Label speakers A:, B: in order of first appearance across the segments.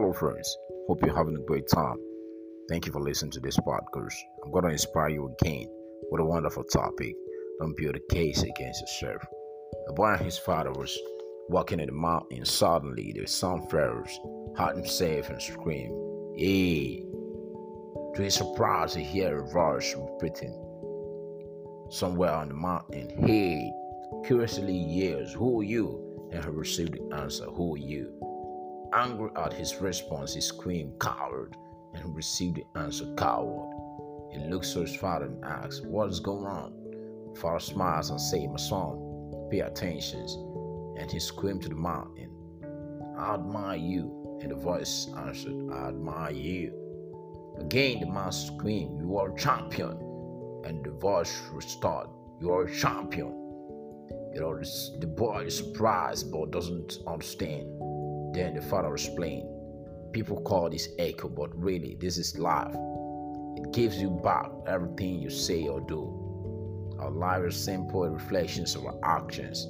A: Hello, friends. Hope you're having a great time. Thank you for listening to this podcast. I'm going to inspire you again with a wonderful topic. Don't build a case against yourself. A boy and his father was walking in the mountain. Suddenly, the sun pharaohs heard himself and screamed, Hey! To his surprise, he heard a voice repeating somewhere on the mountain, Hey! Curiously yells, Who are you? And he received the answer, Who are you? Angry at his response, he screamed, Coward! And received the answer, Coward. He looks to his father and asks, What is going on? Father smiles and says, My son, pay attention. And he screamed to the mountain, I admire you. And the voice answered, I admire you. Again, the man screamed, You are a champion. And the voice restored, You are a champion. You know, the boy is surprised but doesn't understand. Then the father explained, People call this echo, but really, this is life. It gives you back everything you say or do. Our life is simple reflections of our actions.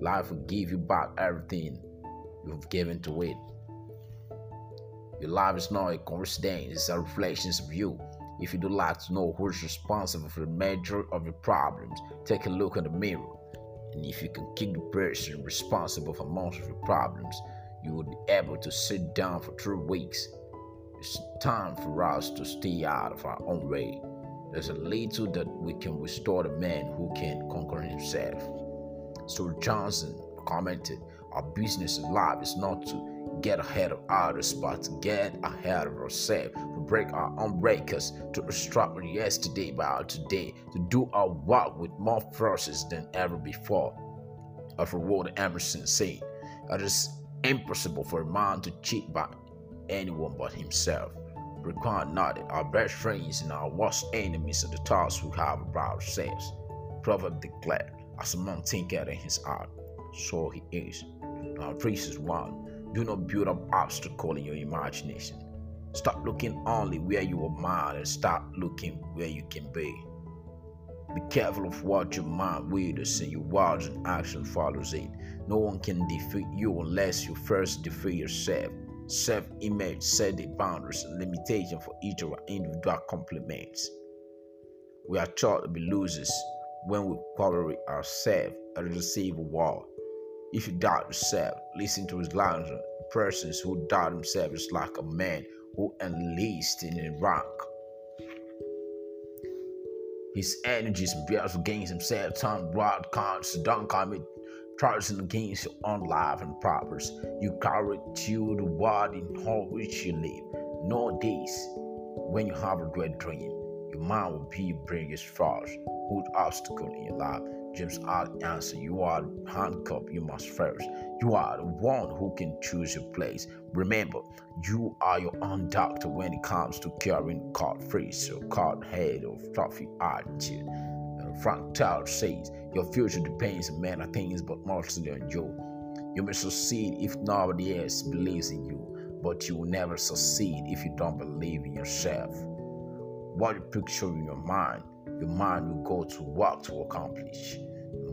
A: Life will give you back everything you've given to it. Your life is not a coincidence, it's a reflection of you. If you do like to know who's responsible for the major of your problems, take a look in the mirror. And if you can kick the person responsible for most of your problems, you will be able to sit down for three weeks. It's time for us to stay out of our own way. There's a little that we can restore the man who can conquer himself. So Johnson commented, Our business in life is not to get ahead of others, but to get ahead of ourselves, to break our own breakers, to extract yesterday by our today, to do our work with more forces than ever before. After what Emerson said, it is impossible for a man to cheat by anyone but himself. Required nodded, our best friends and our worst enemies are the thoughts we have about ourselves. Proverb declared, as a man thinketh in his heart, so he is. Now, verses 1 Do not build up obstacle in your imagination. Stop looking only where you are mad and start looking where you can be. Be careful of what your mind wills and your words and action follows it. No one can defeat you unless you first defeat yourself. Self image set the boundaries and for each of our individual compliments. We are taught to be losers when we quarrel ourselves and receive a war. If you doubt yourself, listen to his lines. Persons who doubt themselves is like a man who enlists in rank his energies built against himself, turn broad cards, don't commit charging against your own life and purpose. You carry to the world in all which you live. Know this when you have a great dream, your mind will be your biggest force, good obstacle in your life. James R. answer, You are handcuffed, you must first. You are the one who can choose your place. Remember, you are your own doctor when it comes to curing card face or card head or fluffy attitude. Frank Tyger says, Your future depends on many things, but mostly on you. You may succeed if nobody else believes in you, but you will never succeed if you don't believe in yourself. What you picture in your mind your mind will go to work to accomplish.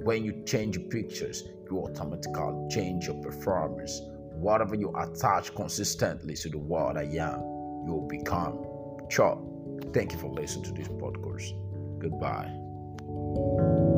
A: When you change your pictures, you automatically change your performance. Whatever you attach consistently to the word I am, you will become. Sure. Thank you for listening to this podcast. Goodbye. Música